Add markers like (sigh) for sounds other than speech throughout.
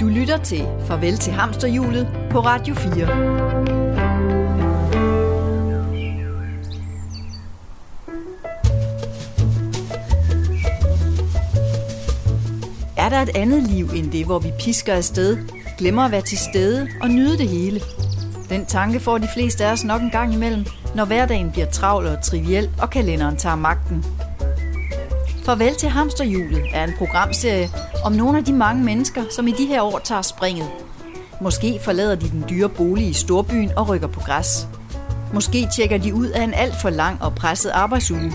Du lytter til Farvel til Hamsterhjulet på Radio 4. Er der et andet liv end det, hvor vi pisker afsted, glemmer at være til stede og nyde det hele? Den tanke får de fleste af os nok en gang imellem, når hverdagen bliver travl og triviel, og kalenderen tager magten. Farvel til Hamsterhjulet er en programserie om nogle af de mange mennesker, som i de her år tager springet. Måske forlader de den dyre bolig i storbyen og rykker på græs. Måske tjekker de ud af en alt for lang og presset arbejdsuge.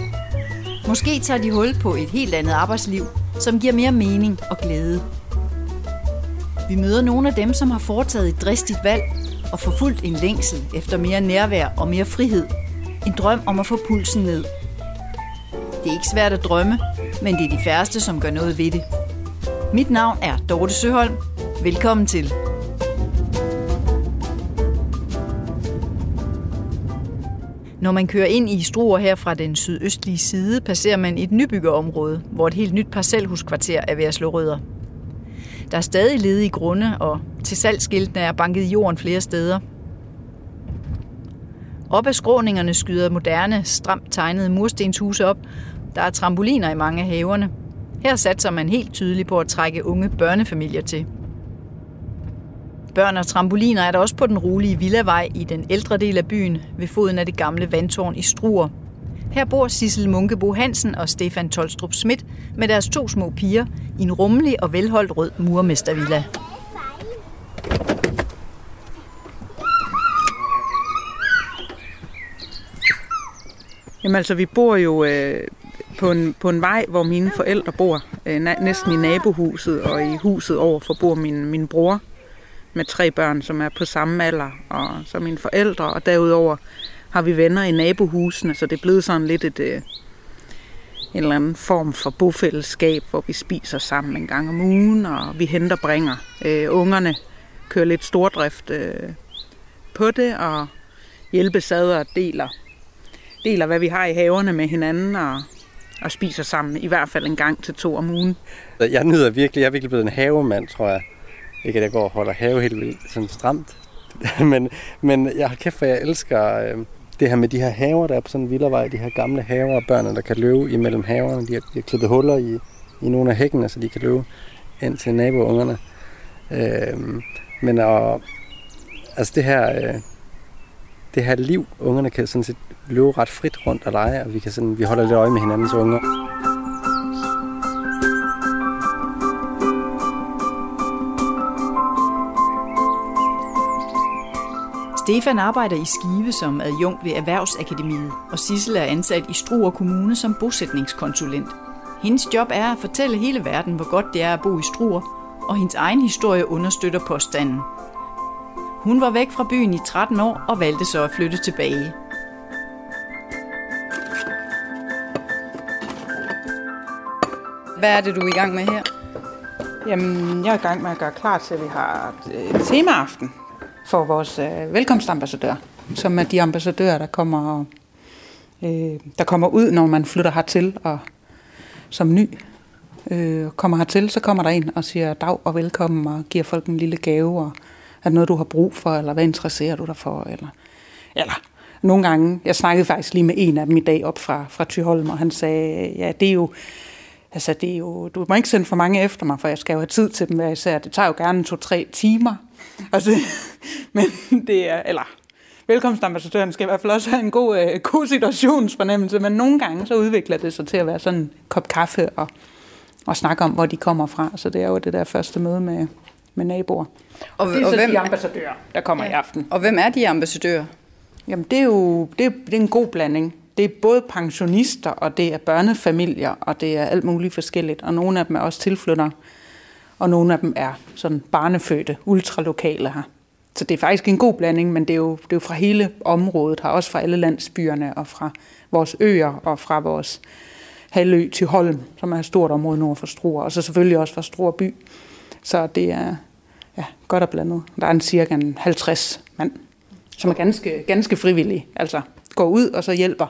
Måske tager de hul på et helt andet arbejdsliv, som giver mere mening og glæde. Vi møder nogle af dem, som har foretaget et dristigt valg og forfulgt en længsel efter mere nærvær og mere frihed. En drøm om at få pulsen ned. Det er ikke svært at drømme, men det er de færreste, som gør noget ved det. Mit navn er Dorte Søholm. Velkommen til. Når man kører ind i Struer her fra den sydøstlige side, passerer man et nybyggerområde, hvor et helt nyt parcelhuskvarter er ved at slå rødder. Der er stadig ledige grunde, og til salgsskiltene er banket i jorden flere steder. Op ad skråningerne skyder moderne, stramt tegnede murstenshuse op. Der er trampoliner i mange af haverne. Her satser man helt tydeligt på at trække unge børnefamilier til. Børn og trampoliner er der også på den rolige Villavej i den ældre del af byen ved foden af det gamle vandtårn i Struer. Her bor Sissel Munkebo Hansen og Stefan Tolstrup Schmidt med deres to små piger i en rummelig og velholdt rød murmestervilla. Jamen altså, vi bor jo øh, på, en, på en vej, hvor mine forældre bor. Øh, næsten i nabohuset, og i huset overfor bor min, min bror med tre børn, som er på samme alder og som mine forældre. Og derudover har vi venner i nabohusene, så det er blevet sådan lidt et, øh, en eller anden form for bofællesskab, hvor vi spiser sammen en gang om ugen, og vi henter bringer. Øh, ungerne kører lidt stordrift øh, på det, og hjælpesader deler, deler, hvad vi har i haverne med hinanden, og, og spiser sammen, i hvert fald en gang til to om ugen. Jeg nyder virkelig, jeg er virkelig blevet en havemand, tror jeg. Ikke at jeg går og holder have helt vildt sådan stramt. (laughs) men, men jeg har kæft, for jeg elsker øh, det her med de her haver, der er på sådan en villavej, de her gamle haver og børnene, der kan løbe imellem haverne. De har, de har klippet huller i, i nogle af hækkene, så de kan løbe ind til naboungerne. Øh, men og, altså det her, øh, det her liv, ungerne kan sådan set løbe ret frit rundt og lege, og vi, kan sådan, vi holder lidt øje med hinandens unger. Stefan arbejder i Skive som adjunkt ved Erhvervsakademiet, og Sissel er ansat i Struer Kommune som bosætningskonsulent. Hendes job er at fortælle hele verden, hvor godt det er at bo i Struer, og hendes egen historie understøtter påstanden. Hun var væk fra byen i 13 år og valgte så at flytte tilbage. Hvad er det, du er i gang med her? Jamen, jeg er i gang med at gøre klar til, at vi har et temaaften for vores øh, velkomstambassadør, som er de ambassadører, der kommer, øh, der kommer ud, når man flytter hertil og som ny øh, kommer hertil, så kommer der en og siger dag og velkommen og giver folk en lille gave, og er det noget, du har brug for, eller hvad interesserer du dig for, eller, eller nogle gange, jeg snakkede faktisk lige med en af dem i dag op fra, fra Tyholm, og han sagde, ja, det er jo, altså det er jo, du må ikke sende for mange efter mig, for jeg skal jo have tid til dem hver især. Det tager jo gerne to-tre timer. Altså, (laughs) men det er, eller velkomstambassadøren skal i hvert fald også have en god, øh, god situationsfornemmelse, men nogle gange så udvikler det sig til at være sådan en kop kaffe og, og snakke om, hvor de kommer fra. Så det er jo det der første møde med, med naboer. Og, og det er og så hvem, de ambassadører, der kommer ja. i aften. Og hvem er de ambassadører? Jamen, det er jo det er, det er en god blanding. Det er både pensionister, og det er børnefamilier, og det er alt muligt forskelligt. Og nogle af dem er også tilflyttere, og nogle af dem er sådan barnefødte, ultralokale her. Så det er faktisk en god blanding, men det er jo, det er jo fra hele området her, også fra alle landsbyerne og fra vores øer og fra vores halvø til Holm, som er et stort område nord for Struer, og så selvfølgelig også fra Struer by. Så det er ja, godt og blandet. Der er en cirka 50 mand, som er ganske, ganske frivillige. Altså går ud og så hjælper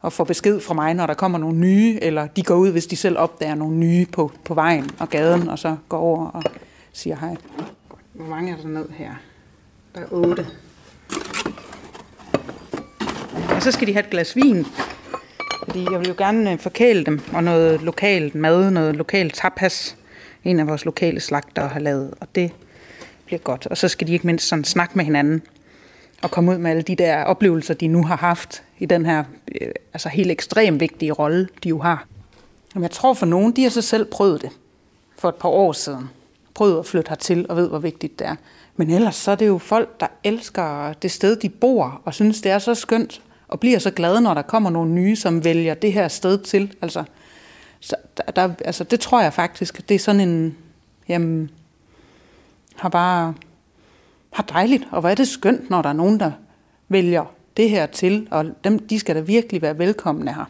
og får besked fra mig, når der kommer nogle nye, eller de går ud, hvis de selv opdager nogle nye på, på vejen og gaden, og så går over og siger hej. Hvor mange er der ned her? Der er otte. Og så skal de have et glas vin. Fordi jeg vil jo gerne øh, forkæle dem, og noget lokalt mad, noget lokalt tapas. En af vores lokale slagter har lavet, og det bliver godt. Og så skal de ikke mindst sådan snakke med hinanden, og komme ud med alle de der oplevelser, de nu har haft i den her øh, altså helt ekstremt vigtige rolle, de jo har. Jamen, jeg tror for nogen, de har så selv prøvet det for et par år siden. Prøvet at flytte hertil og ved, hvor vigtigt det er. Men ellers så er det jo folk, der elsker det sted, de bor, og synes, det er så skønt, og bliver så glade, når der kommer nogle nye, som vælger det her sted til. Altså, så der, der, altså det tror jeg faktisk, det er sådan en, jamen, har bare, har dejligt, og hvor er det skønt, når der er nogen, der vælger det her til, og dem, de skal da virkelig være velkomne her.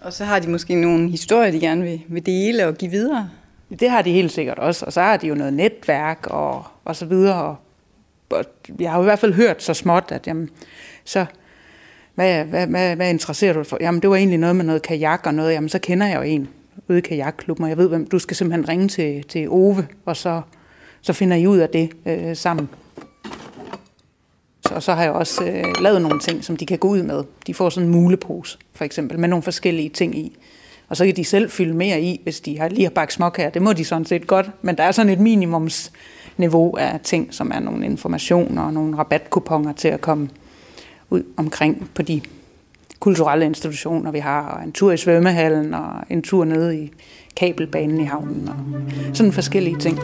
Og så har de måske nogle historier, de gerne vil, vil dele og give videre. Det har de helt sikkert også, og så har de jo noget netværk og, og så videre. Og, og jeg har jo i hvert fald hørt så småt, at jamen, så, hvad, hvad, hvad, hvad interesserer du for? Jamen det var egentlig noget med noget kajak og noget, jamen så kender jeg jo en ude i kajakklubben, og jeg ved, hvem du skal simpelthen ringe til, til Ove, og så, så finder I ud af det øh, sammen. Og så har jeg også øh, lavet nogle ting, som de kan gå ud med. De får sådan en mulepose, for eksempel, med nogle forskellige ting i. Og så kan de selv fylde mere i, hvis de har lige har bagt småkager. Det må de sådan set godt. Men der er sådan et minimumsniveau af ting, som er nogle informationer og nogle rabatkuponer til at komme ud omkring på de kulturelle institutioner, vi har. Og en tur i svømmehallen og en tur nede i kabelbanen i havnen. Og sådan forskellige ting.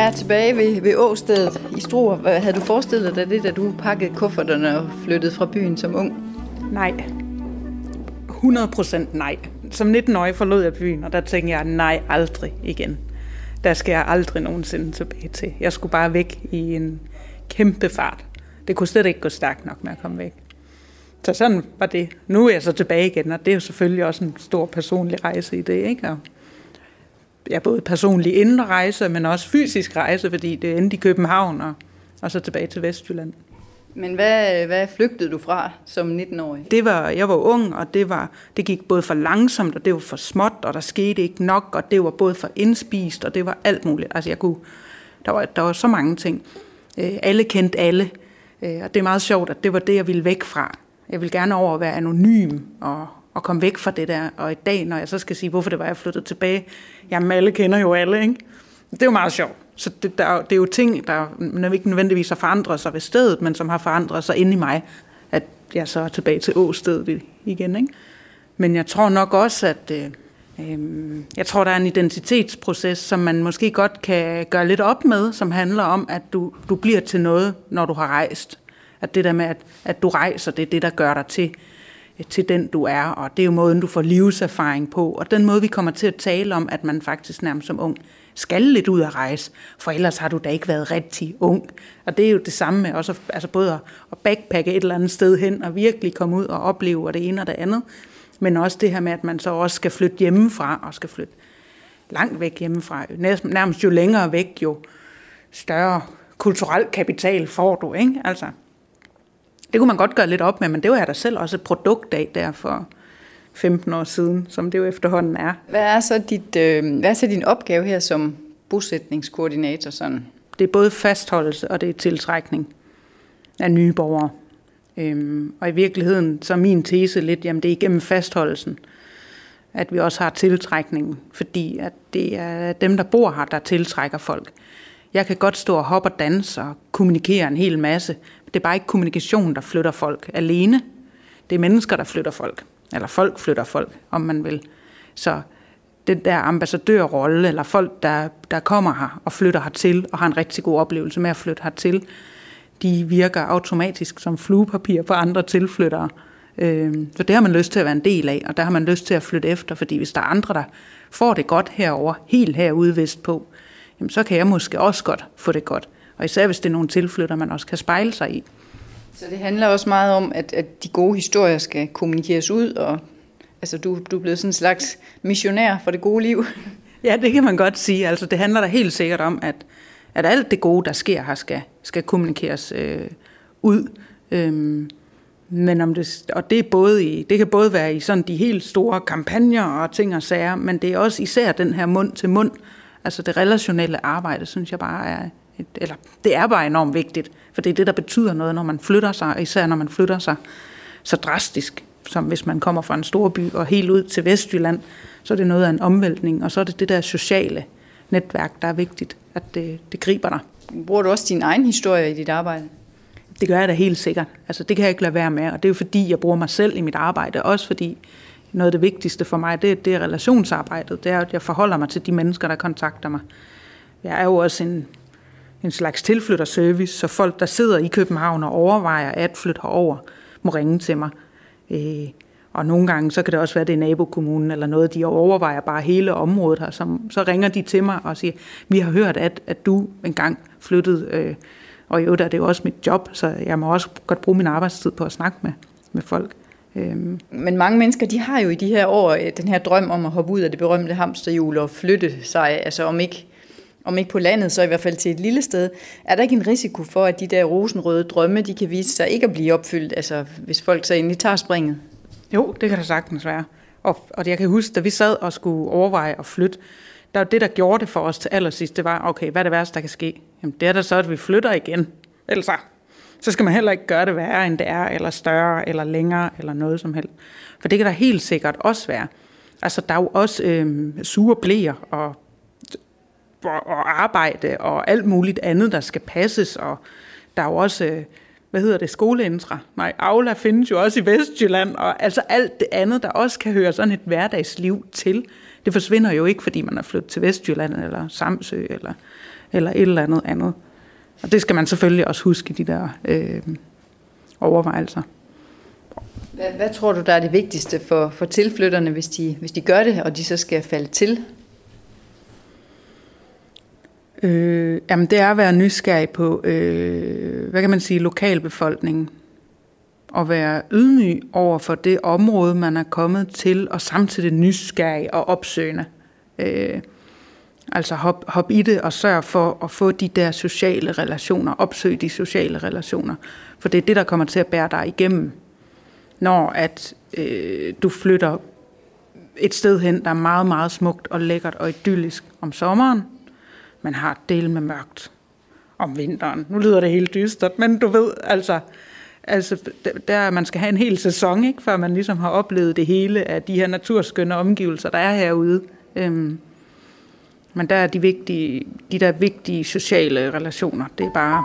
er tilbage ved, ved Åstedet i Struer. Hvad havde du forestillet dig det, da du pakkede kufferterne og flyttede fra byen som ung? Nej. 100% nej. Som 19-årig forlod jeg byen, og der tænkte jeg, nej, aldrig igen. Der skal jeg aldrig nogensinde tilbage til. Jeg skulle bare væk i en kæmpe fart. Det kunne slet ikke gå stærkt nok med at komme væk. Så sådan var det. Nu er jeg så tilbage igen, og det er jo selvfølgelig også en stor personlig rejse i det, ikke? Og ja, både personlig indrejse, men også fysisk rejse, fordi det endte i København og, og så tilbage til Vestjylland. Men hvad, hvad flygtede du fra som 19-årig? Det var, jeg var ung, og det, var, det gik både for langsomt, og det var for småt, og der skete ikke nok, og det var både for indspist, og det var alt muligt. Altså jeg kunne, der var, der var så mange ting. Øh, alle kendte alle, øh, og det er meget sjovt, at det var det, jeg ville væk fra. Jeg ville gerne over at være anonym og, og komme væk fra det der. Og i dag, når jeg så skal sige, hvorfor det var, jeg flyttede tilbage, jamen alle kender jo alle, ikke? Det er jo meget sjovt. Så det, der, det er jo ting, der ikke nødvendigvis har forandret sig ved stedet, men som har forandret sig inde i mig, at jeg så er tilbage til åstedet igen. Ikke? Men jeg tror nok også, at øh, øh, jeg tror, der er en identitetsproces, som man måske godt kan gøre lidt op med, som handler om, at du, du bliver til noget, når du har rejst. At det der med, at, at du rejser, det er det, der gør dig til til den, du er, og det er jo måden, du får livserfaring på, og den måde, vi kommer til at tale om, at man faktisk nærmest som ung skal lidt ud at rejse, for ellers har du da ikke været rigtig ung. Og det er jo det samme med også, altså både at backpacke et eller andet sted hen, og virkelig komme ud og opleve det ene og det andet, men også det her med, at man så også skal flytte hjemmefra, og skal flytte langt væk hjemmefra. Nærmest jo længere væk, jo større kulturel kapital får du, ikke? Altså, det kunne man godt gøre lidt op med, men det var jeg da selv også et produkt af der for 15 år siden, som det jo efterhånden er. Hvad er så, dit, øh, hvad er så din opgave her som bosætningskoordinator? Sådan? Det er både fastholdelse og det er tiltrækning af nye borgere. Øhm, og i virkeligheden så er min tese lidt, jamen det er igennem fastholdelsen, at vi også har tiltrækningen, fordi at det er dem, der bor her, der tiltrækker folk. Jeg kan godt stå og hoppe og danse og kommunikere en hel masse, det er bare ikke kommunikation, der flytter folk alene. Det er mennesker, der flytter folk. Eller folk flytter folk, om man vil. Så den der ambassadørrolle, eller folk, der, der kommer her og flytter hertil, og har en rigtig god oplevelse med at flytte hertil, de virker automatisk som fluepapir på andre tilflyttere. Øhm, så det har man lyst til at være en del af, og der har man lyst til at flytte efter, fordi hvis der er andre, der får det godt herover, helt herude vest på, jamen så kan jeg måske også godt få det godt. Og især hvis det er nogle tilflytter, man også kan spejle sig i. Så det handler også meget om, at, at de gode historier skal kommunikeres ud, og altså, du, du er blevet sådan en slags missionær for det gode liv. (laughs) Ja, det kan man godt sige. Altså, det handler da helt sikkert om, at, at alt det gode, der sker her, skal, skal kommunikeres øh, ud. Øhm, men om det, og det, er både i, det kan både være i sådan de helt store kampagner og ting og sager, men det er også især den her mund til mund, altså det relationelle arbejde, synes jeg bare er, et, eller det er bare enormt vigtigt, for det er det, der betyder noget, når man flytter sig, især når man flytter sig så drastisk, som hvis man kommer fra en stor by og helt ud til Vestjylland, så er det noget af en omvæltning, og så er det det der sociale netværk, der er vigtigt, at det, det griber dig. Bruger du også din egen historie i dit arbejde? Det gør jeg da helt sikkert. Altså, det kan jeg ikke lade være med, og det er jo fordi, jeg bruger mig selv i mit arbejde, også fordi noget af det vigtigste for mig, det, det er relationsarbejdet. Det er, at jeg forholder mig til de mennesker, der kontakter mig. Jeg er jo også en, en slags tilflytterservice, så folk, der sidder i København og overvejer at flytte herover, må ringe til mig. Øh, og nogle gange, så kan det også være, det er nabokommunen eller noget, de overvejer bare hele området her, som, så ringer de til mig og siger, vi har hørt, at, at du engang flyttede, øh, og i øvrigt er det jo også mit job, så jeg må også godt bruge min arbejdstid på at snakke med, med folk. Øhm. Men mange mennesker, de har jo i de her år øh, den her drøm om at hoppe ud af det berømte hamsterhjul og flytte sig, altså om ikke, om ikke på landet, så i hvert fald til et lille sted. Er der ikke en risiko for, at de der rosenrøde drømme, de kan vise sig ikke at blive opfyldt, altså hvis folk så endelig tager springet? Jo, det kan der sagtens være. Og, og jeg kan huske, da vi sad og skulle overveje at flytte, der var det, der gjorde det for os til allersidst, det var, okay, hvad er det værste, der kan ske? Jamen, det er da så, at vi flytter igen. Ellers så, så skal man heller ikke gøre det værre, end det er, eller større, eller længere, eller noget som helst. For det kan der helt sikkert også være. Altså, der er jo også øh, sure blæer, og, og, og arbejde, og alt muligt andet, der skal passes, og der er jo også... Øh, hvad hedder det, skoleintra. Nej, Aula findes jo også i Vestjylland, og altså alt det andet, der også kan høre sådan et hverdagsliv til, det forsvinder jo ikke, fordi man er flyttet til Vestjylland, eller Samsø, eller, eller et eller andet andet. Og det skal man selvfølgelig også huske, de der øh, overvejelser. Hvad, hvad tror du, der er det vigtigste for, for tilflytterne, hvis de, hvis de gør det, og de så skal falde til? Øh, jamen det er at være nysgerrig på, øh, hvad kan man sige, lokalbefolkningen. Og være ydmyg over for det område, man er kommet til, og samtidig nysgerrig og opsøgende. Øh, altså hop, hop i det og sørg for at få de der sociale relationer, opsøg de sociale relationer. For det er det, der kommer til at bære dig igennem, når at øh, du flytter et sted hen, der er meget, meget smukt og lækkert og idyllisk om sommeren, man har del med mørkt om vinteren. Nu lyder det helt dystert, men du ved, altså, altså der, man skal have en hel sæson, ikke, før man ligesom har oplevet det hele af de her naturskønne omgivelser, der er herude. Øhm, men der er de, vigtige, de der vigtige sociale relationer, det er bare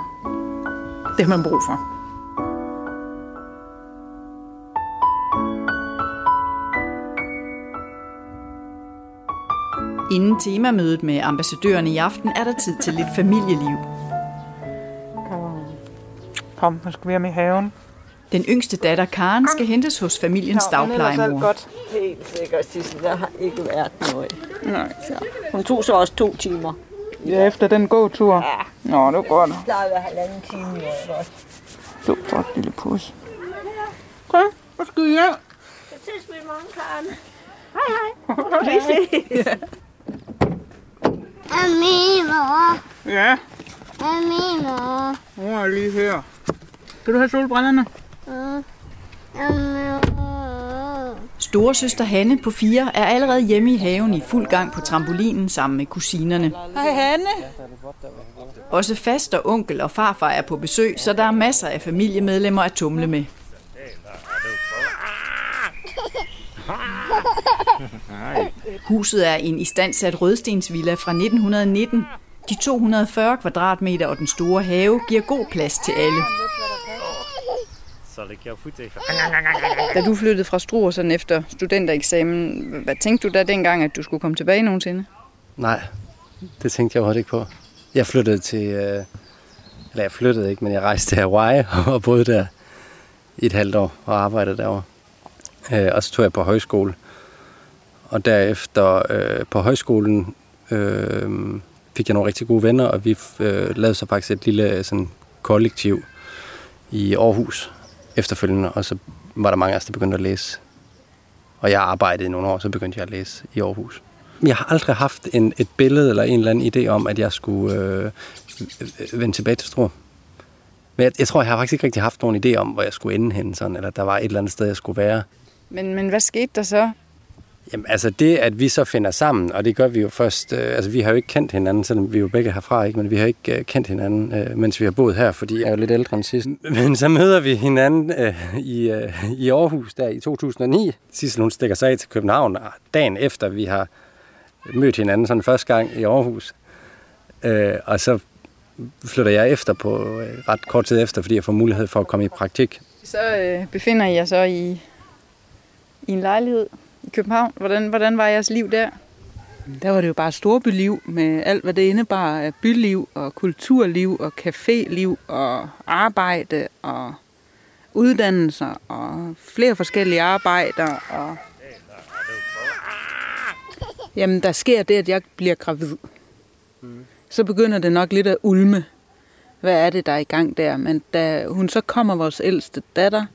det, man brug for. Inden temamødet med ambassadøren i aften er der tid til lidt familieliv. Kom, nu skal vi hjem i haven. Den yngste datter, Karen, skal hentes hos familiens dagplejemor. godt. Helt sikkert, Sissel. Der har ikke været noget. Nej. Så. Hun tog så også to timer. Ja, efter den gåtur. Ja. Nå, det var godt. Har været halvanden time nu. Også. Du flot lille pus. Okay, hvad skal I hjem? Så ses vi i morgen, Karen. Hej, hej. Vi ses. Amino, Ja, Amino, hun er lige her. Skal du have solbrillerne? Amino. Storesøster Hanne på fire er allerede hjemme i haven i fuld gang på trampolinen sammen med kusinerne. Hej Hanne. Også faster, onkel og farfar er på besøg, så der er masser af familiemedlemmer at tumle med. Huset er en istandsat rødstensvilla fra 1919. De 240 kvadratmeter og den store have giver god plads til alle. Da du flyttede fra Struer sådan efter studentereksamen, hvad tænkte du da dengang, at du skulle komme tilbage nogensinde? Nej, det tænkte jeg overhovedet ikke på. Jeg flyttede til, øh, eller jeg flyttede ikke, men jeg rejste til Hawaii (laughs) og boede der i et halvt år og arbejdede derovre. Øh, og så tog jeg på højskole. Og derefter øh, på højskolen øh, fik jeg nogle rigtig gode venner, og vi øh, lavede så faktisk et lille sådan, kollektiv i Aarhus efterfølgende, og så var der mange af os, der begyndte at læse. Og jeg arbejdede i nogle år, så begyndte jeg at læse i Aarhus. Jeg har aldrig haft en, et billede eller en eller anden idé om, at jeg skulle øh, vende tilbage til Struer. Men jeg, jeg tror, jeg har faktisk ikke rigtig haft nogen idé om, hvor jeg skulle ende hen, sådan, eller der var et eller andet sted, jeg skulle være. Men, men hvad skete der så? Jamen, altså det, at vi så finder sammen, og det gør vi jo først, øh, altså vi har jo ikke kendt hinanden, selvom vi jo begge herfra, ikke? men vi har ikke øh, kendt hinanden, øh, mens vi har boet her, fordi jeg er jo lidt ældre end sidst. (laughs) Men så møder vi hinanden øh, i, øh, i Aarhus der i 2009. Sissel, hun stikker sig af til København, dagen efter vi har mødt hinanden sådan første gang i Aarhus. Øh, og så flytter jeg efter på øh, ret kort tid efter, fordi jeg får mulighed for at komme i praktik. Så øh, befinder jeg så i, i en lejlighed i København. Hvordan, hvordan var jeres liv der? Der var det jo bare storbyliv med alt, hvad det indebar af byliv og kulturliv og caféliv og arbejde og uddannelser og flere forskellige arbejder. Og... Jamen, der sker det, at jeg bliver gravid. Så begynder det nok lidt at ulme. Hvad er det, der er i gang der? Men da hun så kommer, vores ældste datter,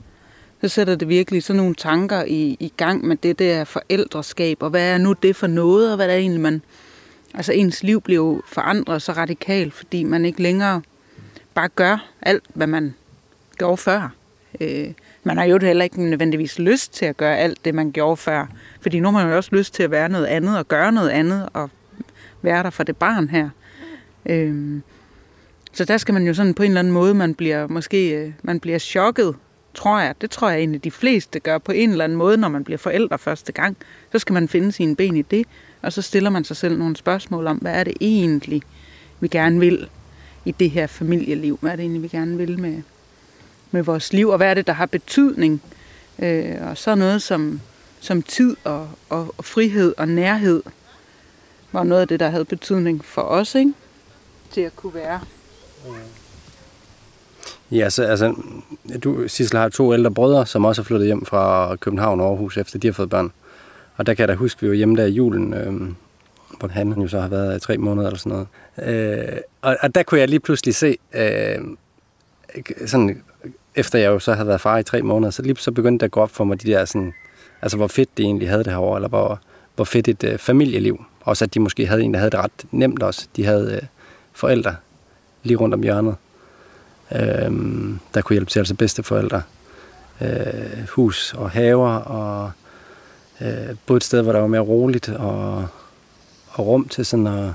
så sætter det virkelig sådan nogle tanker i, i gang med det der forældreskab, og hvad er nu det for noget, og hvad er det egentlig, man... Altså ens liv bliver jo forandret så radikalt, fordi man ikke længere bare gør alt, hvad man gjorde før. Øh, man har jo heller ikke nødvendigvis lyst til at gøre alt det, man gjorde før, fordi nu har man jo også lyst til at være noget andet, og gøre noget andet, og være der for det barn her. Øh, så der skal man jo sådan på en eller anden måde, man bliver måske øh, man bliver chokket tror jeg. Det tror jeg egentlig, de fleste gør på en eller anden måde, når man bliver forældre første gang. Så skal man finde sine ben i det, og så stiller man sig selv nogle spørgsmål om, hvad er det egentlig, vi gerne vil i det her familieliv? Hvad er det egentlig, vi gerne vil med, med vores liv, og hvad er det, der har betydning? Øh, og så noget som, som tid og, og, og frihed og nærhed var noget af det, der havde betydning for os, ikke? Til at kunne være. Ja, så, altså, du, Sissel har to ældre brødre, som også er flyttet hjem fra København og Aarhus, efter de har fået børn. Og der kan jeg da huske, at vi var hjemme der i julen, øh, hvor han jo så har været i tre måneder eller sådan noget. Øh, og, og der kunne jeg lige pludselig se, øh, sådan, efter jeg jo så havde været far i tre måneder, så lige så begyndte det at gå op for mig, de der sådan, altså hvor fedt de egentlig havde det herovre, eller hvor, hvor fedt et øh, familieliv. Også at de måske havde en, der havde det ret nemt også. De havde øh, forældre lige rundt om hjørnet øh, der kunne hjælpe til, altså bedsteforældre. Øh, hus og haver, og øh, både et sted, hvor der var mere roligt, og, og rum til sådan at,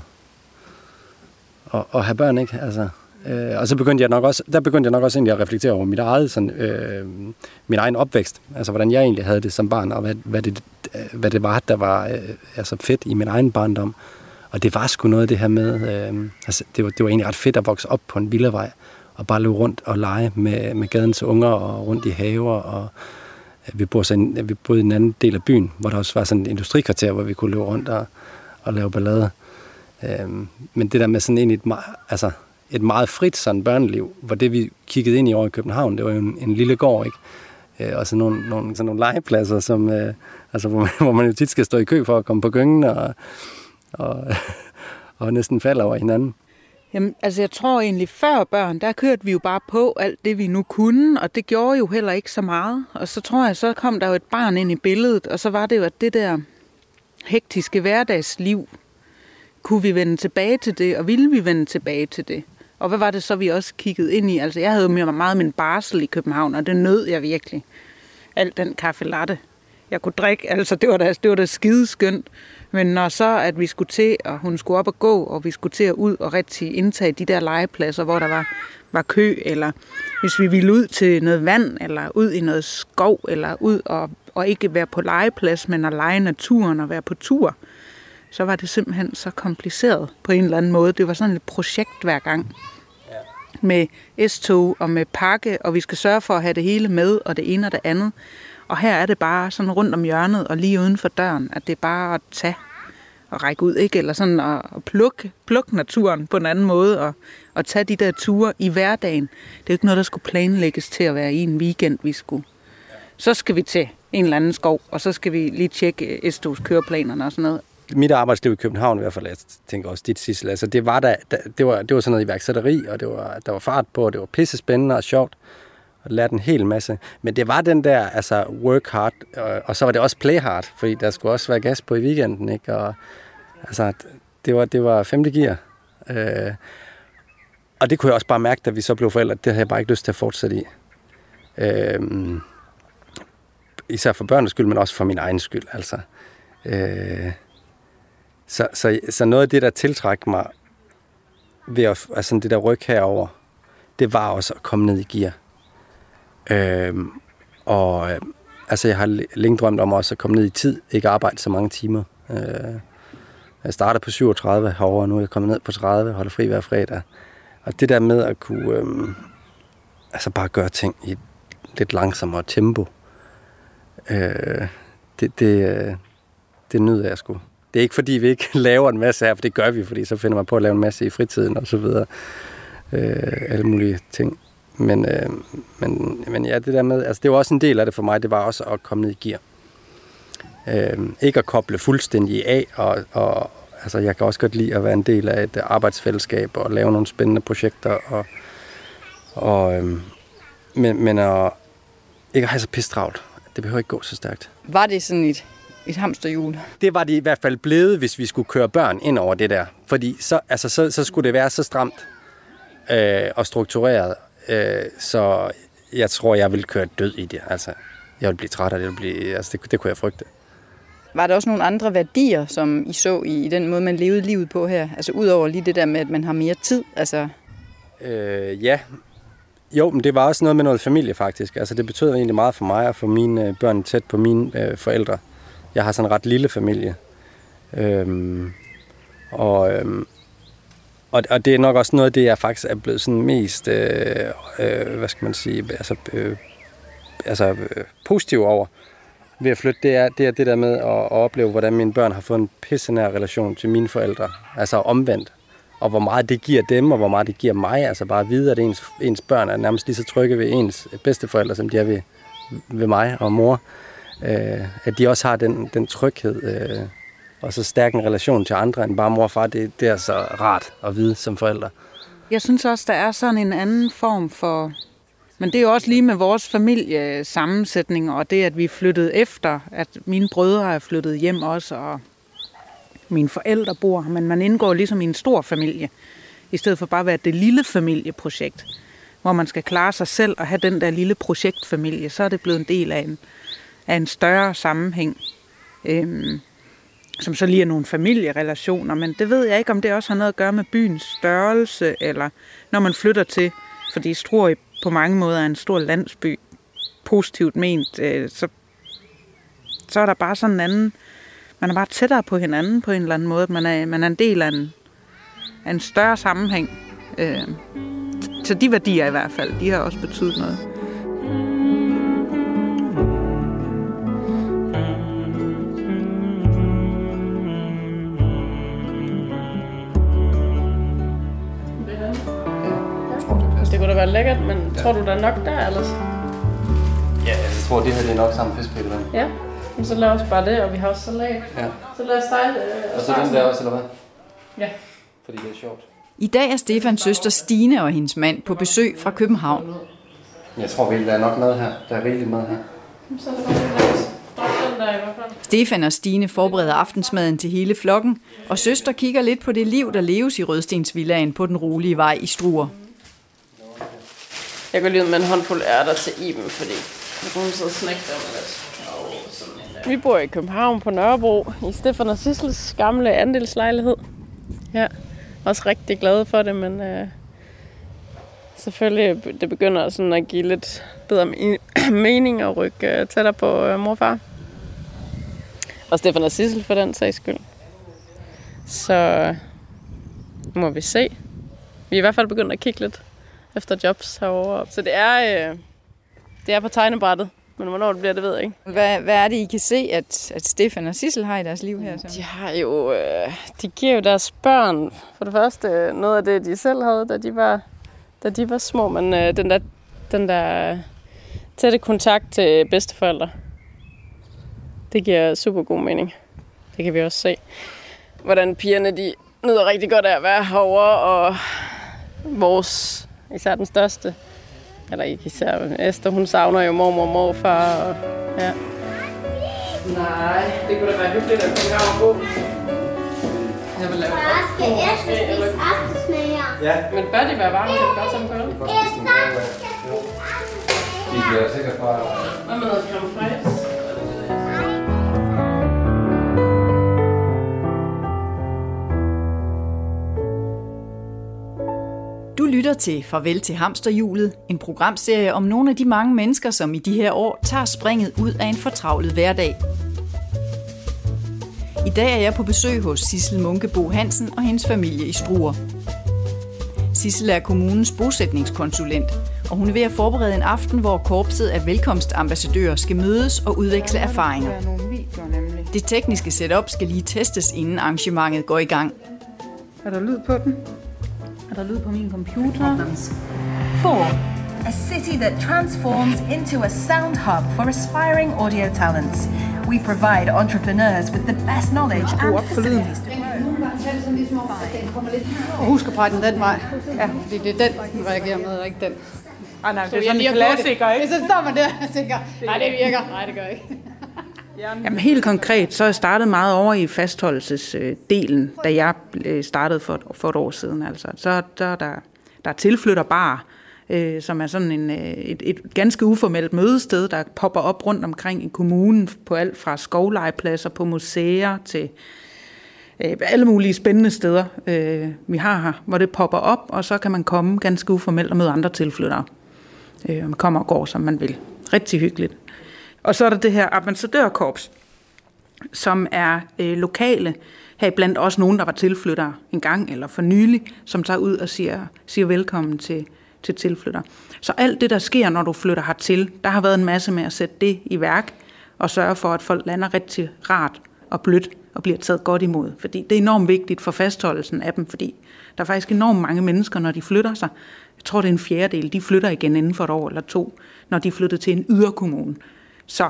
at, at have børn, ikke? Altså, øh, og så begyndte jeg nok også, der begyndte jeg nok også egentlig at reflektere over mit eget, sådan, øh, min egen opvækst. Altså, hvordan jeg egentlig havde det som barn, og hvad, hvad, det, hvad det var, der var øh, altså fedt i min egen barndom. Og det var sgu noget af det her med, øh, altså, det var, det var egentlig ret fedt at vokse op på en villavej, og bare løbe rundt og lege med, med gadens unger og rundt i haver. Og øh, vi, bor en, vi boede i en anden del af byen, hvor der også var sådan et industrikvarter, hvor vi kunne løbe rundt og, og lave ballade. Øhm, men det der med sådan et, altså et meget frit sådan børneliv, hvor det vi kiggede ind i over i København, det var jo en, en lille gård, ikke? Øh, og sådan nogle, nogle, sådan nogle legepladser, som, øh, altså, hvor, man, (laughs) hvor man jo tit skal stå i kø for at komme på gyngen og, og, (laughs) og næsten falder over hinanden. Jamen, altså jeg tror egentlig, før børn, der kørte vi jo bare på alt det, vi nu kunne, og det gjorde jo heller ikke så meget. Og så tror jeg, så kom der jo et barn ind i billedet, og så var det jo, at det der hektiske hverdagsliv, kunne vi vende tilbage til det, og ville vi vende tilbage til det? Og hvad var det så, vi også kiggede ind i? Altså, jeg havde jo meget min barsel i København, og det nød jeg virkelig. Al den kaffe latte, jeg kunne drikke, altså det var da, det var da skideskønt. Men når så, at vi skulle til, og hun skulle op og gå, og vi skulle til at ud og rigtig indtage de der legepladser, hvor der var, var kø, eller hvis vi ville ud til noget vand, eller ud i noget skov, eller ud og, og ikke være på legeplads, men at lege naturen og være på tur, så var det simpelthen så kompliceret på en eller anden måde. Det var sådan et projekt hver gang med S-tog og med pakke, og vi skal sørge for at have det hele med, og det ene og det andet. Og her er det bare sådan rundt om hjørnet og lige uden for døren, at det er bare at tage og række ud, ikke? Eller sådan at, at plukke, plukke naturen på en anden måde og, og tage de der ture i hverdagen. Det er jo ikke noget, der skulle planlægges til at være i en weekend, vi skulle. Så skal vi til en eller anden skov, og så skal vi lige tjekke øh, Estos køreplanerne og sådan noget. Mit arbejdsliv i København i hvert fald, jeg tænker også dit sidste, altså det var, da, det var, det var sådan noget iværksætteri, og det var, der var fart på, og det var pisse spændende og sjovt og lærte en hel masse. Men det var den der, altså work hard, og, og så var det også play hard, fordi der skulle også være gas på i weekenden, ikke? Og, altså, det var, det var femte gear. Øh, og det kunne jeg også bare mærke, da vi så blev forældre, det havde jeg bare ikke lyst til at fortsætte i. Øh, især for børnenes skyld, men også for min egen skyld. Altså. Øh, så, så, så noget af det, der tiltræk mig ved at, altså det der ryg herover, det var også at komme ned i gear. Øhm, og øh, altså jeg har længe drømt om også at komme ned i tid, ikke arbejde så mange timer. Øh, jeg startede på 37 herovre, og nu er jeg kommet ned på 30, holder fri hver fredag. Og det der med at kunne øhm, altså bare gøre ting i et lidt langsommere tempo, øh, det, det, øh, det nyder jeg sgu. Det er ikke fordi, vi ikke (laughs) laver en masse her, for det gør vi, fordi så finder man på at lave en masse i fritiden og så videre. Øh, alle mulige ting. Men, øh, men, men ja, det der med, altså det var også en del af det for mig, det var også at komme ned i gear. Øh, ikke at koble fuldstændig af, og, og altså jeg kan også godt lide at være en del af et arbejdsfællesskab og lave nogle spændende projekter, og, og øh, men, men at, ikke at have så pistravlt. Det behøver ikke gå så stærkt. Var det sådan et, et hamsterhjul? Det var det i hvert fald blevet, hvis vi skulle køre børn ind over det der. Fordi så, altså, så, så skulle det være så stramt øh, og struktureret, øh, så jeg tror, jeg vil køre død i det. Altså, jeg vil blive træt af det. Blive, altså, det, det kunne jeg frygte. Var der også nogle andre værdier, som I så i, i den måde, man levede livet på her? Altså udover lige det der med, at man har mere tid? Altså... Øh, ja, jo, men det var også noget med noget familie faktisk. Altså det betød egentlig meget for mig at få mine øh, børn tæt på mine øh, forældre. Jeg har sådan en ret lille familie. Øhm, og, øhm, og, og det er nok også noget af det, jeg faktisk er blevet sådan mest, øh, øh, hvad skal man sige, altså, øh, altså øh, positiv over ved at flytte. Det er, det er det der med at, at opleve, hvordan mine børn har fået en pissenær relation til mine forældre. Altså omvendt og hvor meget det giver dem, og hvor meget det giver mig. Altså bare at vide, at ens, ens børn er nærmest lige så trygge ved ens bedsteforældre, som de er ved, ved mig og mor. Øh, at de også har den, den tryghed øh, og så stærk en relation til andre end bare mor og far. Det, det er så rart at vide som forældre. Jeg synes også, der er sådan en anden form for... Men det er jo også lige med vores familiesammensætning, og det, at vi flyttede efter, at mine brødre er flyttet hjem også, og mine forældre bor her, men man indgår ligesom i en stor familie, i stedet for bare at være det lille familieprojekt, hvor man skal klare sig selv og have den der lille projektfamilie, så er det blevet en del af en, af en større sammenhæng, øhm, som så lige er nogle familierelationer, men det ved jeg ikke, om det også har noget at gøre med byens størrelse, eller når man flytter til, fordi Struer på mange måder er en stor landsby, positivt ment, øh, så, så er der bare sådan en anden man er bare tættere på hinanden på en eller anden måde. Man er, man er en del af en, af en større sammenhæng. Øh, så de værdier i hvert fald, de har også betydet noget. Det kunne da være lækkert, men ja. tror du, der er nok der ellers? Ja, jeg tror, det her det er nok sammen fiskepillevand. Ja. Men så lad os bare det, og vi har også salat. Ja. Så lad os stege øh, Og så den der også, eller hvad? Ja. Fordi det er sjovt. I dag er Stefans søster Stine og hendes mand på besøg fra København. Jeg tror virkelig, der er nok mad her. Der er rigeligt mad her. Så er det bare. Stefan og Stine forbereder aftensmaden til hele flokken, og søster kigger lidt på det liv, der leves i Rødstensvillagen på den rolige vej i Struer. Jeg går lige ud med en håndfuld ærter til Iben, fordi hun og snakker om lidt. Vi bor i København på Nørrebro, i Stefan og Sissels gamle andelslejlighed. Ja, også rigtig glad for det, men øh, selvfølgelig det begynder sådan at give lidt bedre (clears throat) mening at rykke øh, tættere på øh, morfar. Og Stefan og Sissel for den sags skyld. Så må vi se. Vi er i hvert fald begyndt at kigge lidt efter jobs herovre. Så det er, øh, det er på tegnebrættet. Men hvornår det bliver, det ved jeg ikke. Hvad, hvad er det, I kan se, at, at Stefan og Sissel har i deres liv her? Så? De har jo, øh, de giver jo deres børn, for det første, noget af det, de selv havde, da de var, da de var små, men øh, den der, den der tætte kontakt til bedsteforældre, det giver super god mening. Det kan vi også se. Hvordan pigerne, de nyder rigtig godt af at være herovre, og vores, især den største, eller ikke især Esther, hun savner jo mormor og morfar. Og, ja. Nej, det kunne da være hyggeligt at komme her og bo. Jeg vil lave Far, skal Esther spise aftensmad Ja. Men bør de være varme? Kan du godt tage dem kolde? De bliver sikkert bare... Hvad med noget creme fraiche? Lytter til Farvel til Hamsterhjulet, en programserie om nogle af de mange mennesker, som i de her år tager springet ud af en fortravlet hverdag. I dag er jeg på besøg hos Sissel Munkebo Hansen og hendes familie i Struer. Sissel er kommunens bosætningskonsulent, og hun er ved at forberede en aften, hvor korpset af velkomstambassadører skal mødes og udveksle erfaringer. Er. Det tekniske setup skal lige testes, inden arrangementet går i gang. Er der lyd på den? Er der lyd på min computer? Four, a city that transforms into a sound hub for aspiring audio talents. We provide entrepreneurs with the best knowledge and facilities to Og husk at pege den den vej. Ja, fordi det er den, man reagerer med, og ikke den. Ah, nej, det er sådan en klassiker, ikke? Så står man der og tænker, nej, det virker. Nej, det gør ikke. Jamen helt konkret, så er jeg startet meget over i fastholdelsesdelen, øh, da jeg startede for, for et år siden. Altså. Så der, der, der er tilflytterbar, øh, som er sådan en, øh, et, et ganske uformelt mødested, der popper op rundt omkring i kommunen på alt fra skovlegepladser på museer til øh, alle mulige spændende steder, øh, vi har her, hvor det popper op, og så kan man komme ganske uformelt og møde andre tilflyttere. Øh, man kommer og går, som man vil. Rigtig hyggeligt. Og så er der det her ambassadørkorps, som er øh, lokale, her blandt også nogen, der var tilflyttere en gang eller for nylig, som tager ud og siger, siger velkommen til, til tilflytter. Så alt det, der sker, når du flytter hertil, der har været en masse med at sætte det i værk, og sørge for, at folk lander rigtig rart og blødt og bliver taget godt imod. Fordi det er enormt vigtigt for fastholdelsen af dem, fordi der er faktisk enormt mange mennesker, når de flytter sig. Jeg tror, det er en fjerdedel, de flytter igen inden for et år eller to, når de flytter til en yderkommune. Så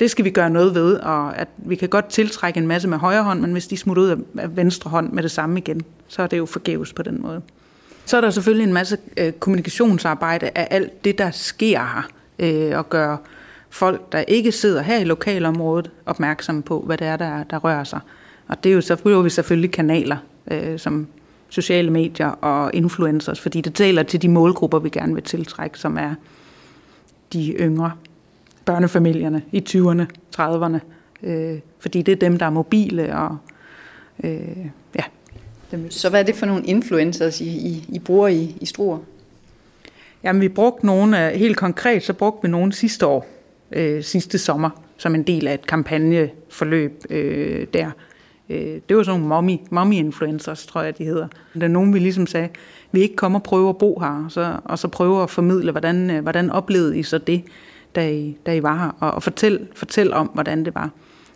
det skal vi gøre noget ved, og at vi kan godt tiltrække en masse med højre hånd, men hvis de smutter ud af venstre hånd med det samme igen, så er det jo forgæves på den måde. Så er der selvfølgelig en masse øh, kommunikationsarbejde af alt det, der sker her, øh, og gøre folk, der ikke sidder her i lokalområdet, opmærksomme på, hvad det er, der, der rører sig. Og det er jo så bruger vi selvfølgelig kanaler, øh, som sociale medier og influencers, fordi det taler til de målgrupper, vi gerne vil tiltrække, som er de yngre børnefamilierne i 20'erne, 30'erne, øh, fordi det er dem, der er mobile og øh, ja. Dem. Så hvad er det for nogle influencers, I, I, I bruger i, i Struer? Jamen, vi brugte nogle, helt konkret, så brugte vi nogle sidste år, øh, sidste sommer, som en del af et kampagneforløb øh, der. Øh, det var sådan nogle mommy, mommy-influencers, tror jeg, de hedder. Det er nogen, vi ligesom sagde, vi ikke kommer og prøve at bo her, og så, og så prøve at formidle, hvordan, øh, hvordan oplevede I så det, da I, da I var her, og, og fortæl, fortæl om, hvordan det var.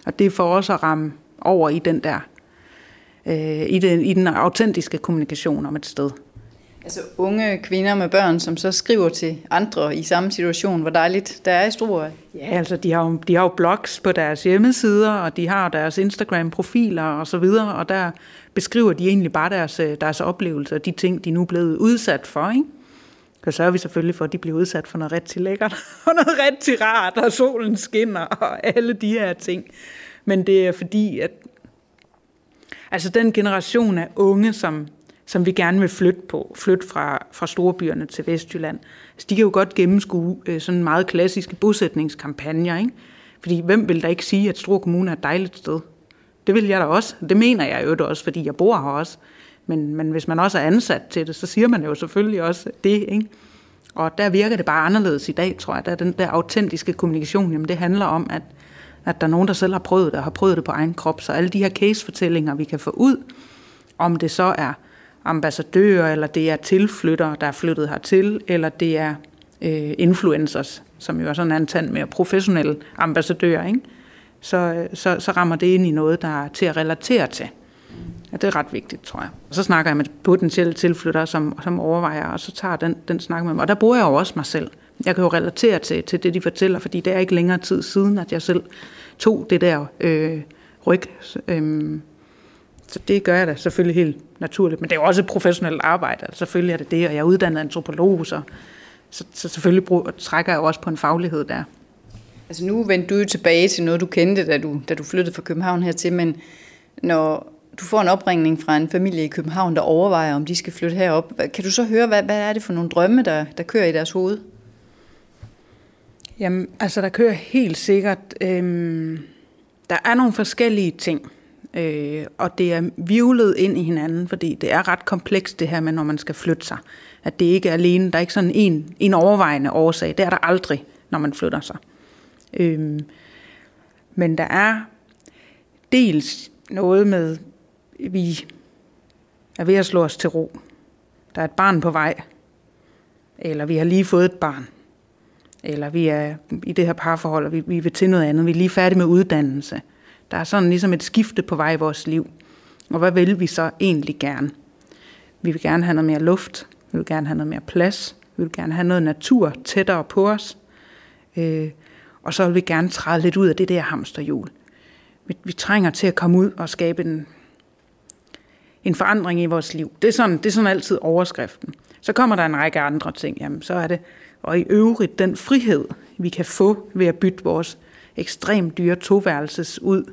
Og det er for os at ramme over i den der, øh, i, den, i den autentiske kommunikation om et sted. Altså unge kvinder med børn, som så skriver til andre i samme situation, hvor dejligt der er i Struer. Ja, altså de har, jo, de har jo blogs på deres hjemmesider, og de har deres Instagram-profiler og så videre, og der beskriver de egentlig bare deres, øh, deres oplevelser, de ting, de nu er blevet udsat for, ikke? Så sørger vi selvfølgelig for, at de bliver udsat for noget rigtig lækkert, (laughs) og noget rigtig rart, og solen skinner, og alle de her ting. Men det er fordi, at altså den generation af unge, som, som vi gerne vil flytte på, flytte fra, fra storbyerne til Vestjylland, altså de kan jo godt gennemskue øh, sådan meget klassiske bosætningskampagner, ikke? Fordi hvem vil da ikke sige, at Struer Kommune er et dejligt sted? Det vil jeg da også. Det mener jeg jo også, fordi jeg bor her også. Men, men hvis man også er ansat til det, så siger man jo selvfølgelig også det, ikke? Og der virker det bare anderledes i dag, tror jeg. Der den der autentiske kommunikation, jamen det handler om, at, at der er nogen, der selv har prøvet det, og har prøvet det på egen krop. Så alle de her case-fortællinger, vi kan få ud, om det så er ambassadører, eller det er tilflyttere, der er flyttet hertil, eller det er øh, influencers, som jo er sådan en tand mere professionelle ambassadører, ikke? Så, øh, så, så rammer det ind i noget, der er til at relatere til. Ja, det er ret vigtigt, tror jeg. Og så snakker jeg med potentielle tilflyttere, som, som overvejer, og så tager den, den snak med dem. Og der bruger jeg jo også mig selv. Jeg kan jo relatere til, til det, de fortæller, fordi det er ikke længere tid siden, at jeg selv tog det der øh, ryg. Øh, så det gør jeg da selvfølgelig helt naturligt. Men det er jo også et professionelt arbejde. Altså, selvfølgelig er det det, og jeg er uddannet antropolog, så, så, så selvfølgelig brug, trækker jeg jo også på en faglighed der. Altså nu vendte du jo tilbage til noget, du kendte, da du, da du flyttede fra København hertil, men når du får en opringning fra en familie i København, der overvejer, om de skal flytte herop. Kan du så høre, hvad, hvad er det for nogle drømme, der, der kører i deres hoved? Jamen, altså der kører helt sikkert, Øh, der er nogle forskellige ting, øh, og det er vivlet ind i hinanden, fordi det er ret komplekst det her med, når man skal flytte sig. At det ikke er alene, der er ikke sådan en, en overvejende årsag, det er der aldrig, når man flytter sig. Øh, men der er dels noget med, vi er ved at slå os til ro. Der er et barn på vej, eller vi har lige fået et barn eller vi er i det her parforhold, og vi, vi vil til noget andet, vi er lige færdige med uddannelse. Der er sådan ligesom et skifte på vej i vores liv. Og hvad vil vi så egentlig gerne? Vi vil gerne have noget mere luft, vi vil gerne have noget mere plads, vi vil gerne have noget natur tættere på os, øh, og så vil vi gerne træde lidt ud af det der hamsterhjul. Vi, vi trænger til at komme ud og skabe en, en forandring i vores liv. Det er, sådan, det er sådan altid overskriften. Så kommer der en række andre ting. Jamen, så er det og i øvrigt den frihed, vi kan få ved at bytte vores ekstremt dyre toværelses ud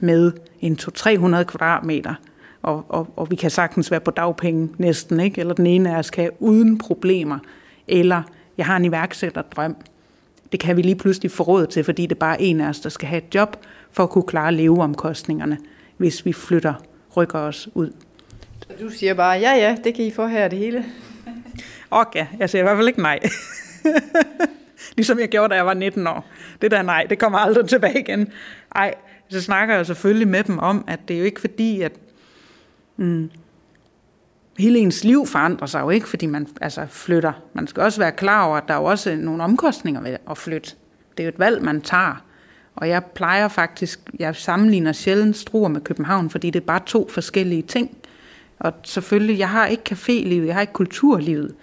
med en 200-300 kvadratmeter, og, og, og vi kan sagtens være på dagpenge næsten, ikke? eller den ene af os kan uden problemer, eller jeg har en iværksætterdrøm. Det kan vi lige pludselig få råd til, fordi det er bare en af os, der skal have et job for at kunne klare leveomkostningerne, hvis vi flytter, rykker os ud. Du siger bare, ja ja, det kan I få her det hele. (laughs) Okay, jeg siger i hvert fald ikke nej. (laughs) ligesom jeg gjorde, da jeg var 19 år. Det der nej, det kommer aldrig tilbage igen. Ej, så snakker jeg selvfølgelig med dem om, at det er jo ikke fordi, at mm, hele ens liv forandrer sig jo ikke, fordi man altså, flytter. Man skal også være klar over, at der er jo også nogle omkostninger ved at flytte. Det er jo et valg, man tager. Og jeg plejer faktisk, jeg sammenligner sjældent Struer med København, fordi det er bare to forskellige ting. Og selvfølgelig, jeg har ikke cafélivet, jeg har ikke kulturlivet.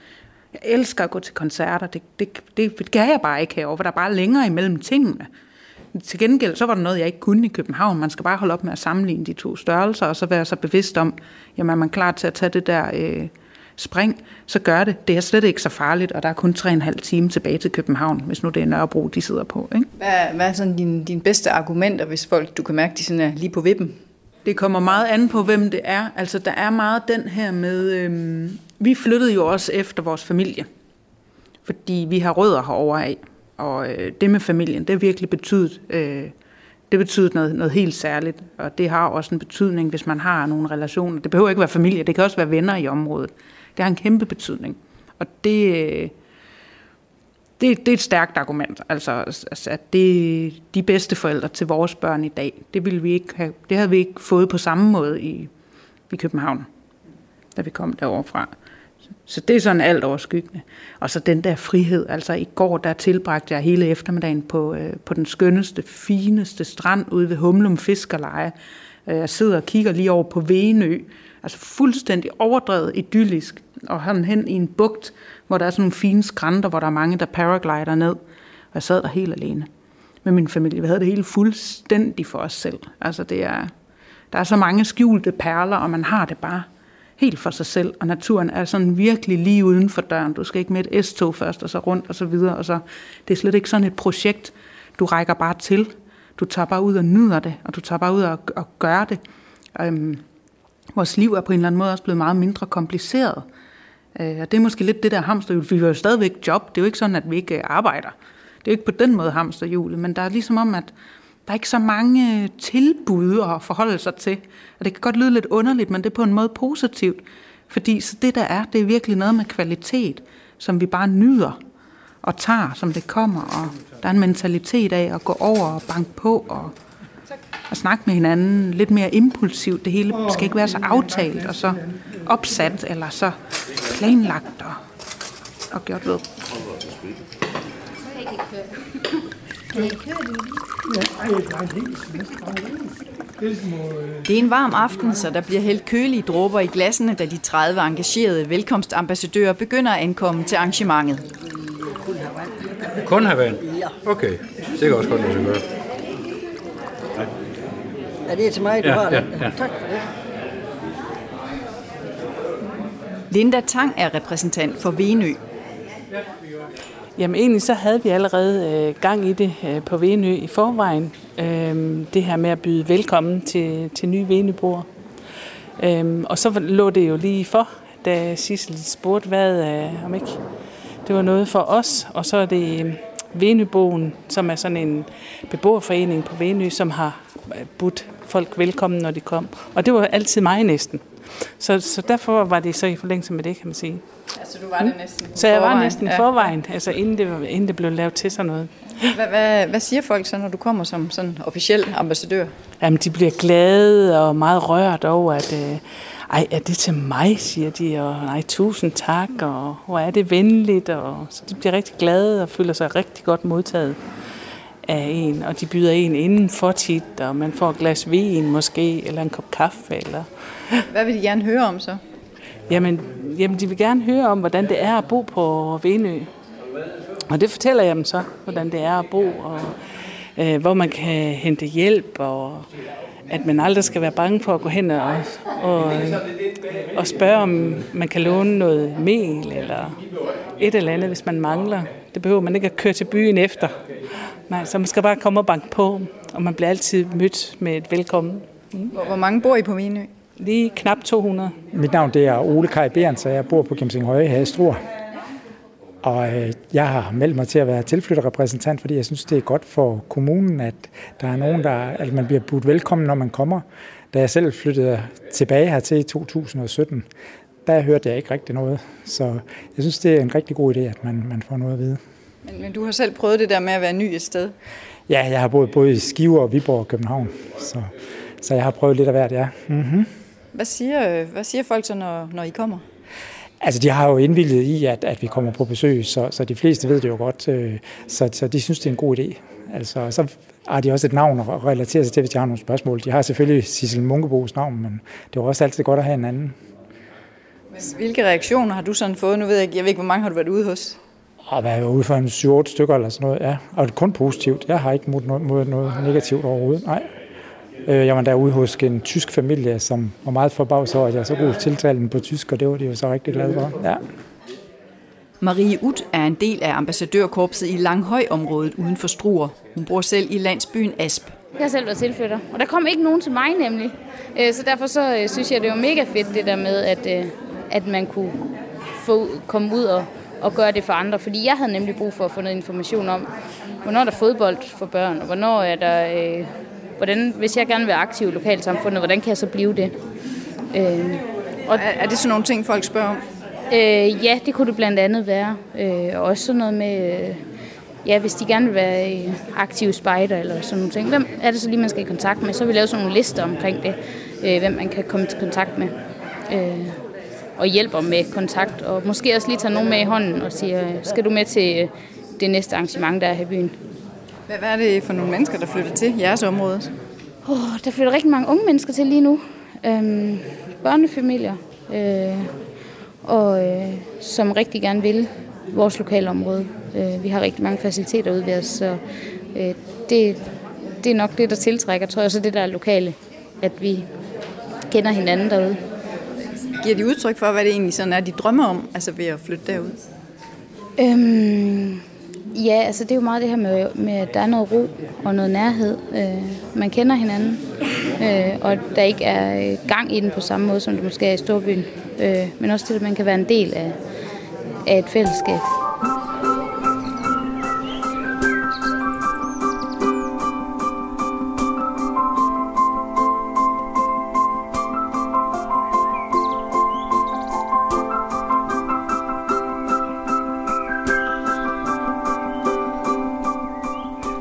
Jeg elsker at gå til koncerter. Det, det, det, det kan jeg bare ikke herovre, for der er bare længere imellem tingene. Til gengæld, så var der noget, jeg ikke kunne i København. Man skal bare holde op med at sammenligne de to størrelser, og så være så bevidst om, jamen er man klar til at tage det der øh, spring, så gør det. Det er slet ikke så farligt, og der er kun 3,5 time tilbage til København, hvis nu det er Nørrebro, de sidder på. Ikke? Hvad, hvad er sådan dine, dine bedste argumenter, hvis folk, du kan mærke, de sådan er lige på vippen? Det kommer meget an på, hvem det er. Altså, der er meget den her med... Øhm, vi flyttede jo også efter vores familie, fordi vi har rødder herovre af. Og øh, det med familien, det har virkelig betydet, øh, det betyder noget, noget helt særligt. Og det har også en betydning, hvis man har nogle relationer. Det behøver ikke være familie, det kan også være venner i området. Det har en kæmpe betydning. Og det, øh, det, det er et stærkt argument. Altså, altså at det de bedste forældre til vores børn i dag, det, ville vi ikke have, det havde vi ikke fået på samme måde i, i København, da vi kom derovre fra. Så det er sådan alt overskyggende. Og så den der frihed. Altså i går, der tilbragte jeg hele eftermiddagen på, øh, på den skønneste, fineste strand ude ved Humlum Fiskerleje. Øh, jeg sidder og kigger lige over på Venø. Altså fuldstændig overdrevet idyllisk. Og han hen i en bugt, hvor der er sådan nogle fine skrænter, hvor der er mange, der paraglider ned. Og jeg sad der helt alene med min familie. Vi havde det hele fuldstændig for os selv. Altså det er, der er så mange skjulte perler, og man har det bare helt for sig selv, og naturen er sådan virkelig lige uden for døren. Du skal ikke med et S-tog først, og så rundt, og så videre, og så, det er slet ikke sådan et projekt, du rækker bare til. Du tager bare ud og nyder det, og du tager bare ud og, og gør det. Øhm, vores liv er på en eller anden måde også blevet meget mindre kompliceret. Øh, og det er måske lidt det der hamsterhjul. Vi har jo stadigvæk job. Det er jo ikke sådan, at vi ikke øh, arbejder. Det er jo ikke på den måde hamsterhjulet, men der er ligesom om, at der er ikke så mange øh, tilbud at forholde sig til. Og det kan godt lyde lidt underligt, men det er på en måde positivt. Fordi så det der er, det er virkelig noget med kvalitet, som vi bare nyder og tager, som det kommer. Og der er en mentalitet af at gå over og banke på og, og snakke med hinanden lidt mere impulsivt. Det hele skal ikke være så aftalt og så opsat eller så planlagt og, og gjort ved. Det er en varm aften, så der bliver hældt kølige dråber i glassene, da de 30 engagerede velkomstambassadører begynder at ankomme til arrangementet. Kun have vand? Okay, det kan også godt lade sig gøre. Ja, det er til mig, du Ja, har ja, ja. Tak for det. Linda Tang er repræsentant for Venø. Jamen egentlig så havde vi allerede øh, gang i det øh, på Venø i forvejen. Øh, det her med at byde velkommen til, til nye Venøboere. Øhm, og så lå det jo lige for, da Sissel spurgte, hvad, øh, om ikke det var noget for os. Og så er det øh, Venøboen, som er sådan en beboerforening på Venø, som har budt folk velkommen, når de kom. Og det var altid mig næsten. Så, så derfor var det så i forlængelse med det, kan man sige. Altså du var det næsten Så jeg var næsten i forvejen, altså inden det, inden det blev lavet til sådan noget. Hvad, hvad, hvad siger folk så, når du kommer som sådan officiel ambassadør? Jamen, de bliver glade og meget rørt over, at øh, ej, er det til mig, siger de, og nej, tusind tak, og hvor er det venligt, og så de bliver rigtig glade og føler sig rigtig godt modtaget af en, og de byder en inden for tit, og man får et glas vin måske, eller en kop kaffe, eller... Hvad vil de gerne høre om så? Jamen, jamen, de vil gerne høre om, hvordan det er at bo på Venø. Og det fortæller jeg dem så, hvordan det er at bo, og øh, hvor man kan hente hjælp, og at man aldrig skal være bange for at gå hen og, og, og spørge, om man kan låne noget mel, eller et eller andet, hvis man mangler. Det behøver man ikke at køre til byen efter. Nej, så man skal bare komme og banke på, og man bliver altid mødt med et velkommen. Mm. Hvor, mange bor I på Minø? Lige knap 200. Mit navn det er Ole Kaj så jeg bor på Kæmsing Høje her i Struer. Og øh, jeg har meldt mig til at være tilflytterrepræsentant, fordi jeg synes, det er godt for kommunen, at der er nogen, der, at man bliver budt velkommen, når man kommer. Da jeg selv flyttede tilbage her til i 2017, der hørte jeg ikke rigtig noget. Så jeg synes, det er en rigtig god idé, at man, man får noget at vide. Men, men du har selv prøvet det der med at være ny et sted? Ja, jeg har boet både i Skive og Viborg og København, så, så jeg har prøvet lidt af hvert, ja. Mm-hmm. Hvad, siger, hvad siger folk så, når, når I kommer? Altså, de har jo indvildet i, at, at vi kommer på besøg, så, så de fleste ved det jo godt. Øh, så, så de synes, det er en god idé. Altså, så har de også et navn at relatere sig til, hvis de har nogle spørgsmål. De har selvfølgelig Sissel Munkebos navn, men det er også altid godt at have en anden. Hvilke reaktioner har du sådan fået? Nu ved jeg ikke, jeg ved ikke, hvor mange har du været ude hos? Og er ude for en 7-8 stykker eller sådan noget, ja. Og det er kun positivt. Jeg har ikke mod noget, noget negativt overhovedet, nej. Øh, jeg var derude hos en tysk familie, som var meget forbavset over, at jeg så god tiltalen på tysk, og det var de jo så rigtig glade for. Ja. Marie Ut er en del af ambassadørkorpset i Langhøj-området uden for Struer. Hun bor selv i landsbyen Asp. Jeg har selv været tilflytter, og der kom ikke nogen til mig nemlig. Øh, så derfor så øh, synes jeg, det var mega fedt det der med, at, at man kunne få, komme ud og, og gøre det for andre. Fordi jeg havde nemlig brug for at få noget information om, hvornår der er fodbold for børn, og hvornår er der øh, hvordan, hvis jeg gerne vil være aktiv i lokalsamfundet, hvordan kan jeg så blive det? Øh, og er, er det sådan nogle ting, folk spørger om? Øh, ja, det kunne det blandt andet være. Øh, og også sådan noget med, øh, ja, hvis de gerne vil være øh, aktive spejder eller sådan nogle ting. Hvem er det så lige, man skal i kontakt med? Så vil vi lave sådan nogle lister omkring det, øh, hvem man kan komme i kontakt med. Øh, og hjælper med kontakt, og måske også lige tage nogen med i hånden og sige, skal du med til det næste arrangement, der er her i byen? Hvad, er det for nogle mennesker, der flytter til jeres område? Oh, der flytter rigtig mange unge mennesker til lige nu. Øhm, børnefamilier, øh, og øh, som rigtig gerne vil vores lokale område. Øh, vi har rigtig mange faciliteter ude ved os, så øh, det, det er nok det, der tiltrækker, tror jeg, så det der er lokale, at vi kender hinanden derude. Giver de udtryk for, hvad det egentlig sådan er, de drømmer om, altså ved at flytte derud? Øhm, Ja, altså det er jo meget det her med, med at der er noget ro og noget nærhed. Øh, man kender hinanden, øh, og der ikke er øh, gang i den på samme måde, som det måske er i storbyen. Øh, men også det, at man kan være en del af, af et fællesskab.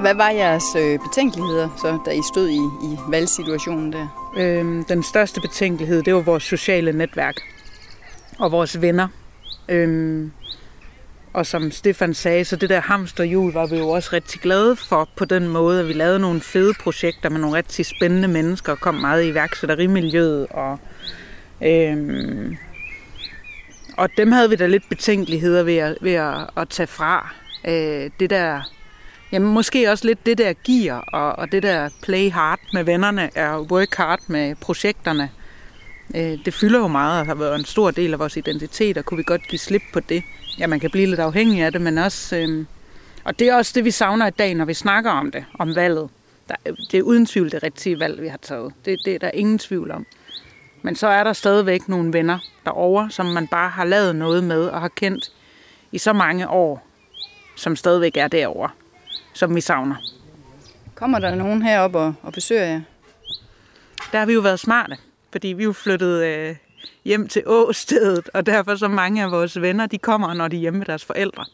Hvad var jeres øh, betænkeligheder, så, da I stod i, i valgsituationen der? Øhm, den største betænkelighed, det var vores sociale netværk og vores venner. Øhm, og som Stefan sagde, så det der hamsterhjul var vi jo også rigtig glade for på den måde, at vi lavede nogle fede projekter med nogle rigtig spændende mennesker og kom meget i værksætterimiljøet. Og, øhm, og dem havde vi da lidt betænkeligheder ved at, ved at, at tage fra. Øh, det der Jamen måske også lidt det der gear og, og det der play hard med vennerne, og work hard med projekterne. Øh, det fylder jo meget og har været en stor del af vores identitet, og kunne vi godt give slip på det. Ja, man kan blive lidt afhængig af det, men også... Øh, og det er også det, vi savner i dag, når vi snakker om det, om valget. Der, det er uden tvivl det rigtige valg, vi har taget. Det, det er der ingen tvivl om. Men så er der stadigvæk nogle venner derovre, som man bare har lavet noget med og har kendt i så mange år, som stadigvæk er derovre, som vi savner. Kommer der nogen herop og, og besøger jer? Der har vi jo været smarte, fordi vi er jo flyttet øh, hjem til Åstedet, og derfor så mange af vores venner, de kommer, når de er hjemme med deres forældre.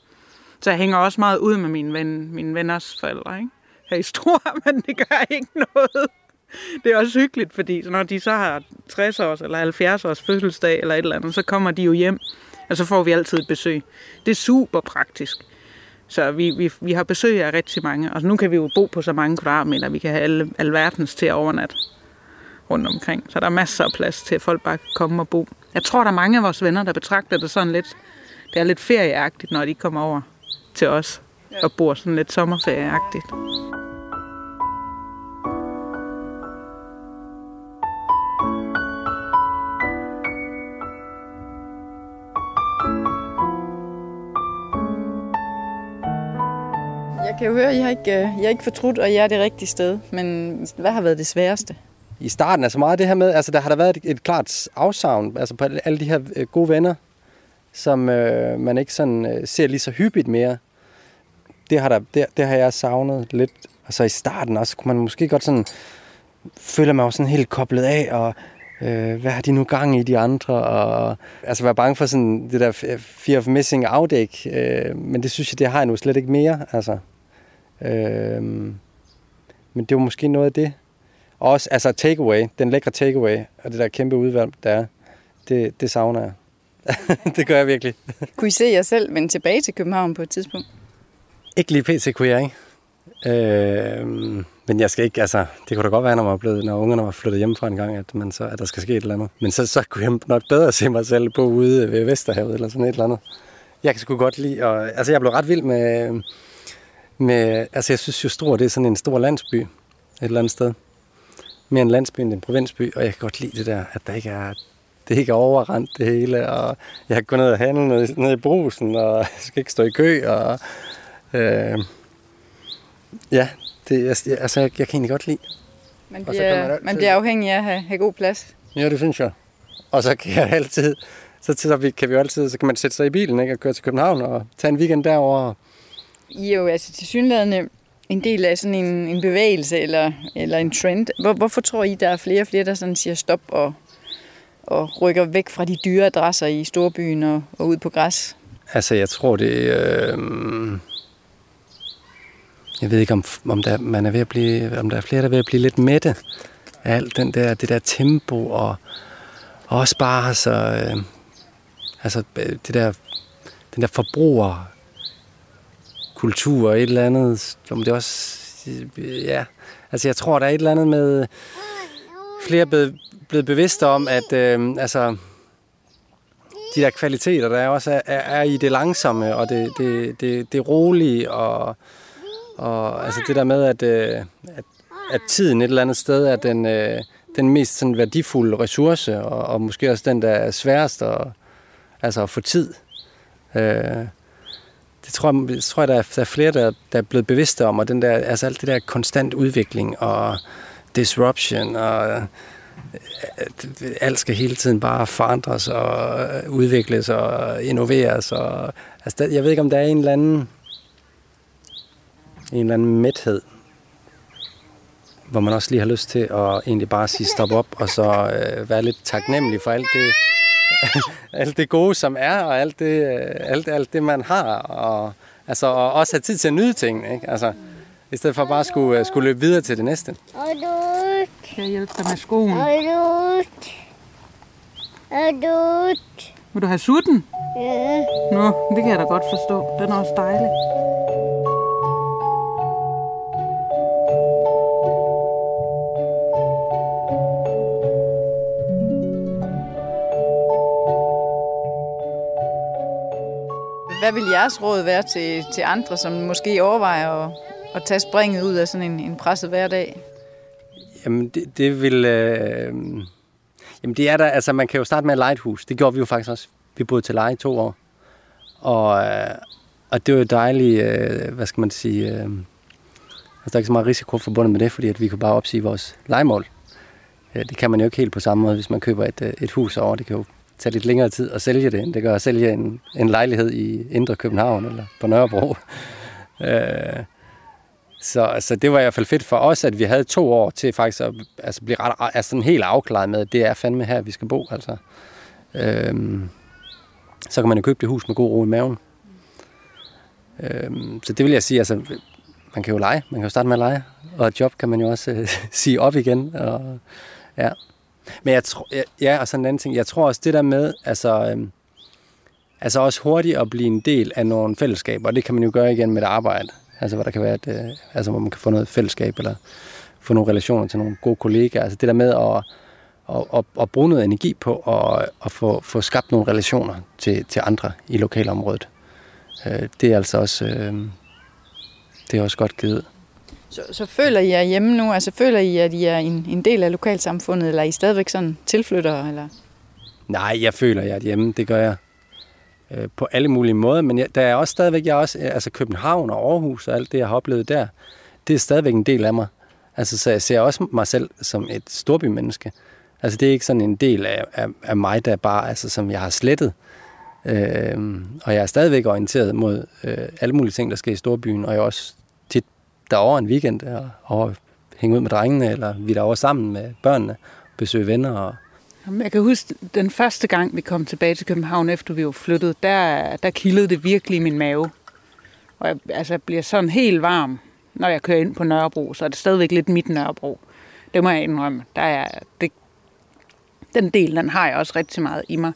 Så jeg hænger også meget ud med mine, ven, mine venners forældre, ikke? Her i Stor, (laughs) men det gør ikke noget. Det er også hyggeligt, fordi når de så har 60 års eller 70 års fødselsdag eller et eller andet, så kommer de jo hjem, og så får vi altid et besøg. Det er super praktisk. Så vi, vi, vi har besøg af rigtig mange, og nu kan vi jo bo på så mange kvadratmeter, vi kan have alle, alverdens til at overnatte rundt omkring. Så der er masser af plads til, at folk bare kan komme og bo. Jeg tror, der er mange af vores venner, der betragter det sådan lidt, det er lidt ferieagtigt, når de kommer over til os og bor sådan lidt sommerferieagtigt. Jeg kan jo høre, at I har ikke, jeg I har ikke fortrudt, og jeg er det rigtige sted. Men hvad har været det sværeste? I starten, altså meget det her med, altså der har der været et, et klart afsavn, altså på alle de her øh, gode venner, som øh, man ikke sådan øh, ser lige så hyppigt mere. Det har, der, det, det har jeg savnet lidt. Og så i starten også, kunne man måske godt sådan, føle mig sådan helt koblet af, og øh, hvad har de nu gang i, de andre, og altså være bange for sådan det der fear of missing out, øh, men det synes jeg, det har jeg nu slet ikke mere, altså. Øh, men det var måske noget af det. Og også, altså takeaway, den lækre takeaway, og det der kæmpe udvalg, der er, det, det savner jeg. (laughs) det gør jeg virkelig. (laughs) Kunne I se jer selv vende tilbage til København på et tidspunkt? Ikke lige pt. kunne jeg ikke. Øh, men jeg skal ikke, altså, det kunne da godt være, når, man blevet, når ungerne var flyttet hjem fra en gang, at, man så, at der skal ske et eller andet. Men så, så kunne jeg nok bedre se mig selv på ude ved Vesterhavet eller sådan et eller andet. Jeg kan sgu godt lide, og, altså jeg blev ret vild med, med, altså jeg synes jo Stor, det er sådan en stor landsby et eller andet sted. Mere en landsby end en provinsby, og jeg kan godt lide det der, at der ikke er, det ikke er overrendt det hele, og jeg kan gå ned og handle ned, ned i brusen, og (laughs) jeg skal ikke stå i kø, og øh, ja, det, jeg, altså jeg, jeg kan egentlig godt lide. Man bliver, man, bliver afhængig af at have, have god plads. Ja, det synes jeg. Og så kan jeg altid, så, så kan vi jo altid, så kan man sætte sig i bilen ikke, og køre til København og tage en weekend derovre. I er jo altså til synlædende en del af sådan en, en bevægelse eller, eller en trend. Hvor, hvorfor tror I, der er flere og flere, der sådan siger stop og, og rykker væk fra de dyre adresser i storbyen og, og ud på græs? Altså, jeg tror, det øh, Jeg ved ikke, om, om, der, man er ved at blive, om der er flere, der er ved at blive lidt mætte af alt den der, det der tempo og, og også bare så, øh, altså, øh, det der, den der forbruger kultur og et eller andet, om det også, ja, altså jeg tror, der er et eller andet med, flere er blevet, blevet bevidste om, at øh, altså, de der kvaliteter, der er også er, er i det langsomme, og det, det, det, det rolige, og, og altså det der med, at, øh, at, at tiden et eller andet sted er den, øh, den mest sådan værdifulde ressource, og, og måske også den, der er sværest at, altså at få tid. Øh, det tror jeg, det tror jeg der, er, der er flere, der, der er blevet bevidste om, og den der, altså alt det der konstant udvikling og disruption, og øh, alt skal hele tiden bare forandres og øh, udvikles og innoveres. Og, altså, jeg ved ikke, om der er en eller anden, en eller anden mæthed, hvor man også lige har lyst til at egentlig bare sige stop op, og så øh, være lidt taknemmelig for alt det, (laughs) alt det gode, som er, og alt det, alt, alt det man har, og, altså, og også have tid til at nyde tingene, ikke? Altså, i stedet for bare at skulle, skulle løbe videre til det næste. Kan jeg hjælpe dig med skoen? Vil du have sutten? Ja. Nå, det kan jeg da godt forstå. Den er også dejlig. Hvad vil jeres råd være til, til andre, som måske overvejer at, at tage springet ud af sådan en, en presset hverdag? Jamen, det, det vil... Øh... Jamen, det er der... Altså, man kan jo starte med at et hus. Det gjorde vi jo faktisk også. Vi boede til leje i to år. Og, øh, og det var jo dejligt, øh, hvad skal man sige... Øh... Altså, der er ikke så meget risiko forbundet med det, fordi at vi kunne bare opsige vores legemål. Øh, det kan man jo ikke helt på samme måde, hvis man køber et, øh, et hus over. Det kan jo tage lidt længere tid at sælge det, end det gør at sælge en, en lejlighed i Indre København eller på Nørrebro. (laughs) Øh, så, så det var i hvert fald fedt for os, at vi havde to år til faktisk at altså blive ret, altså sådan helt afklaret med, at det er fandme her, vi skal bo. Altså. Øhm, så kan man jo købe det hus med god ro i maven. Øhm, så det vil jeg sige, altså, man kan jo lege, man kan jo starte med at lege, og et job kan man jo også øh, (laughs) sige op igen. Og, ja. Men jeg tror, ja, og sådan en anden ting, jeg tror også det der med, altså, øhm, altså også hurtigt at blive en del af nogle fællesskaber, og det kan man jo gøre igen med et arbejde. Altså hvor der kan være et, øh, altså hvor man kan få noget fællesskab, eller få nogle relationer til nogle gode kollegaer. Altså det der med at, at, at, og bruge noget energi på at, at få, få skabt nogle relationer til, til andre i lokalområdet. Øh, det er altså også, øh, det er også godt givet. Så, så føler I jer hjemme nu? Altså føler I, at I er en, en del af lokalsamfundet, eller er I stadigvæk sådan tilflyttere? Eller? Nej, jeg føler, at jeg er hjemme. Det gør jeg øh, på alle mulige måder. Men jeg, der er også stadigvæk, jeg også, altså København og Aarhus og alt det, jeg har oplevet der, det er stadigvæk en del af mig. Altså, så jeg ser også mig selv som et storbymenneske. Altså, det er ikke sådan en del af, af, af mig, der bare, altså, som jeg har slettet. Øh, og jeg er stadigvæk orienteret mod øh, alle mulige ting, der sker i storbyen, og jeg er også tit derovre en weekend og, og hænge ud med drengene, eller vi er derovre sammen med børnene, besøge venner. Og... Jeg kan huske, den første gang, vi kom tilbage til København, efter vi var flyttet, der, der kildede det virkelig i min mave. Og jeg altså, bliver sådan helt varm, når jeg kører ind på Nørrebro, så er det stadigvæk lidt mit Nørrebro. Det må jeg indrømme. Der er, det, den del, den har jeg også rigtig meget i mig.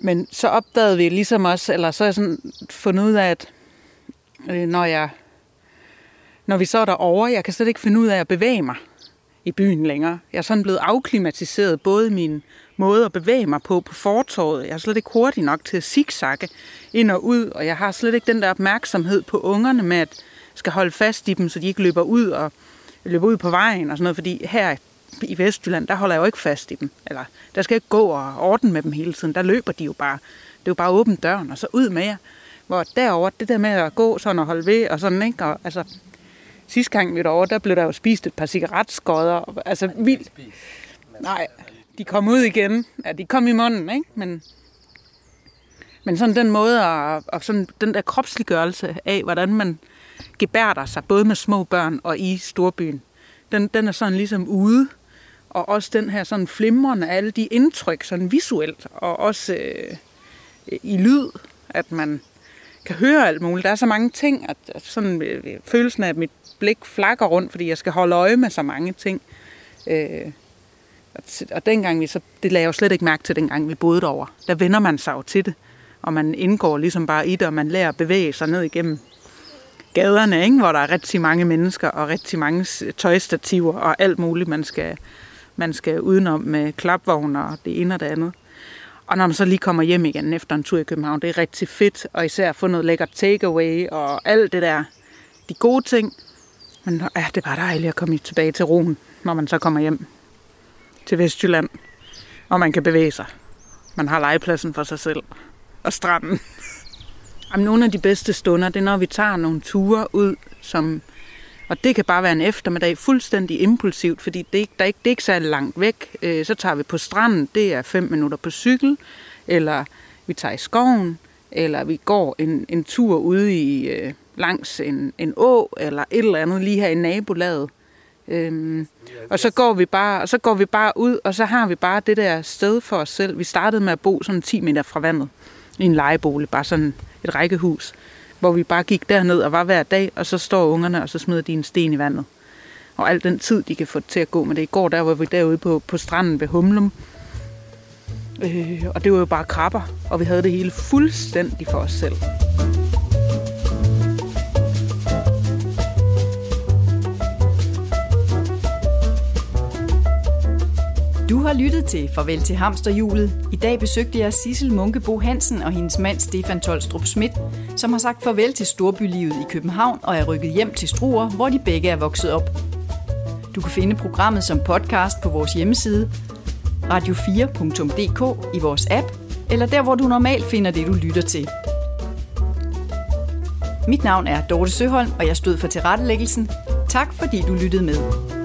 Men så opdagede vi ligesom også, eller så har jeg sådan fundet ud af, at øh, når jeg når vi så er derovre, jeg kan slet ikke finde ud af at bevæge mig i byen længere. Jeg er sådan blevet afklimatiseret, både min måde at bevæge mig på på fortorvet. Jeg er slet ikke hurtig nok til at zigzagge ind og ud, og jeg har slet ikke den der opmærksomhed på ungerne med, at skal holde fast i dem, så de ikke løber ud og løber ud på vejen og sådan noget, fordi her i Vestjylland, der holder jeg jo ikke fast i dem. Eller der skal jeg ikke gå og ordne med dem hele tiden. Der løber de jo bare. Det er jo bare åbent døren, og så ud med jer. Hvor derover det der med at gå sådan og holde ved, og sådan, ikke? Og, altså, sidste gang vi var der blev der jo spist et par cigaretskodder. Altså vildt. Nej, de kom ud igen. Ja, de kom i munden, ikke? Men, men sådan den måde, og, og sådan den der kropsliggørelse af, hvordan man gebærder sig, både med små børn og i storbyen, den, den er sådan ligesom ude. Og også den her sådan flimrende, alle de indtryk, sådan visuelt, og også øh, i lyd, at man kan høre alt muligt. Der er så mange ting, at, at sådan øh, følelsen af, at mit blik flakker rundt, fordi jeg skal holde øje med så mange ting. Øh, og dengang vi så, det lagde jeg jo slet ikke mærke til, dengang vi boede derover. Der vender man sig jo til det, og man indgår ligesom bare i det, og man lærer at bevæge sig ned igennem gaderne, ikke? hvor der er rigtig mange mennesker og rigtig mange tøjstativer og alt muligt, man skal, man skal udenom med klapvogn og det ene og det andet. Og når man så lige kommer hjem igen efter en tur i København, det er rigtig fedt, og især at få noget lækkert takeaway og alt det der, de gode ting. Men ja, det var dejligt at komme tilbage til roen, når man så kommer hjem til Vestjylland, og man kan bevæge sig. Man har legepladsen for sig selv, og stranden. (laughs) Jamen, nogle af de bedste stunder, det er, når vi tager nogle ture ud, som, og det kan bare være en eftermiddag fuldstændig impulsivt, fordi det er ikke, der er ikke, det er ikke særlig langt væk. Øh, så tager vi på stranden, det er fem minutter på cykel, eller vi tager i skoven, eller vi går en, en tur ude i øh, langs en, en å, eller et eller andet lige her i nabolaget. Øhm, og så går vi bare, og så går vi bare ud, og så har vi bare det der sted for os selv. Vi startede med at bo sådan 10 meter fra vandet i en lejebolig, bare sådan et rækkehus, hvor vi bare gik derned og var hver dag, og så står ungerne, og så smider de en sten i vandet. Og al den tid, de kan få til at gå med det. I går, der var vi derude på, på stranden ved Humlum, øh, og det var jo bare krabber, og vi havde det hele fuldstændig for os selv. Du har lyttet til Farvel til Hamsterhjulet. I dag besøgte jeg Sissel Munkebo Hansen og hendes mand Stefan Tolstrup Schmidt, som har sagt farvel til storbylivet i København og er rykket hjem til Struer, hvor de begge er vokset op. Du kan finde programmet som podcast på vores hjemmeside, radio4.dk i vores app, eller der, hvor du normalt finder det, du lytter til. Mit navn er Dorte Søholm, og jeg stod for tilrettelæggelsen. Tak fordi du lyttede med.